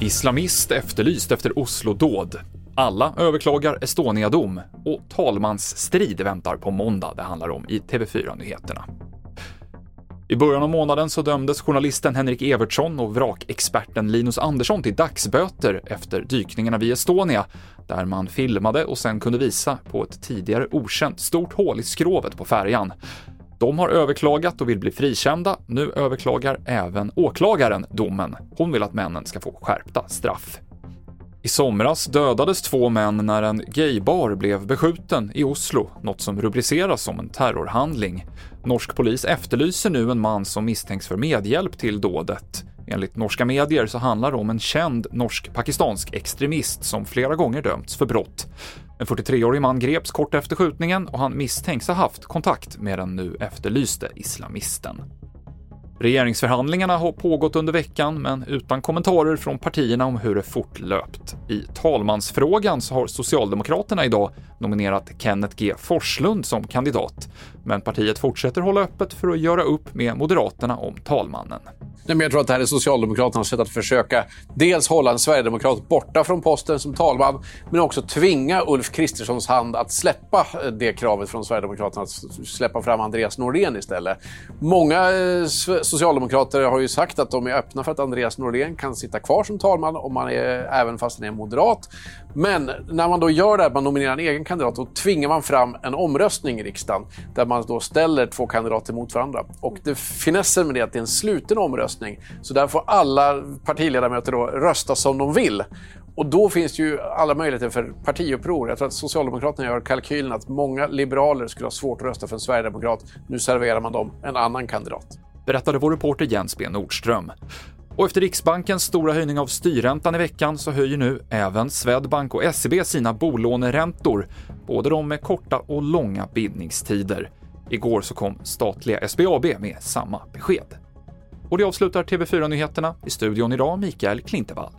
Islamist efterlyst efter Oslo-dåd. Alla överklagar Estonia-dom och talmansstrid väntar på måndag, det handlar om i TV4-nyheterna. I början av månaden så dömdes journalisten Henrik Evertsson och vrakexperten Linus Andersson till dagsböter efter dykningarna vid Estonia, där man filmade och sen kunde visa på ett tidigare okänt stort hål i skrovet på färjan. De har överklagat och vill bli frikända. Nu överklagar även åklagaren domen. Hon vill att männen ska få skärpta straff. I somras dödades två män när en gaybar blev beskjuten i Oslo, något som rubriceras som en terrorhandling. Norsk polis efterlyser nu en man som misstänks för medhjälp till dådet. Enligt norska medier så handlar det om en känd norsk-pakistansk extremist som flera gånger dömts för brott. En 43-årig man greps kort efter skjutningen och han misstänks ha haft kontakt med den nu efterlyste islamisten. Regeringsförhandlingarna har pågått under veckan, men utan kommentarer från partierna om hur det fortlöpt. I talmansfrågan så har Socialdemokraterna idag nominerat Kenneth G Forslund som kandidat, men partiet fortsätter hålla öppet för att göra upp med Moderaterna om talmannen. Nej, men jag tror att det här är Socialdemokraternas sätt att försöka dels hålla en sverigedemokrat borta från posten som talman, men också tvinga Ulf Kristerssons hand att släppa eh, det kravet från Sverigedemokraterna att släppa fram Andreas Norlén istället. Många eh, socialdemokrater har ju sagt att de är öppna för att Andreas Norlén kan sitta kvar som talman om man är, även fast han är moderat. Men när man då gör det här, man nominerar en egen kandidat, då tvingar man fram en omröstning i riksdagen där man då ställer två kandidater mot varandra. Och det finessen med det är att det är en sluten omröstning, så där får alla partiledamöter då rösta som de vill. Och då finns det ju alla möjligheter för partiuppror. Jag tror att Socialdemokraterna gör kalkylen att många liberaler skulle ha svårt att rösta för en sverigedemokrat. Nu serverar man dem en annan kandidat. Berättade vår reporter Jens B Nordström. Och efter Riksbankens stora höjning av styrräntan i veckan så höjer nu även Swedbank och SEB sina bolåneräntor, både de med korta och långa bindningstider. Igår så kom statliga SBAB med samma besked. Och det avslutar TV4-nyheterna. I studion idag Mikael Klintevall.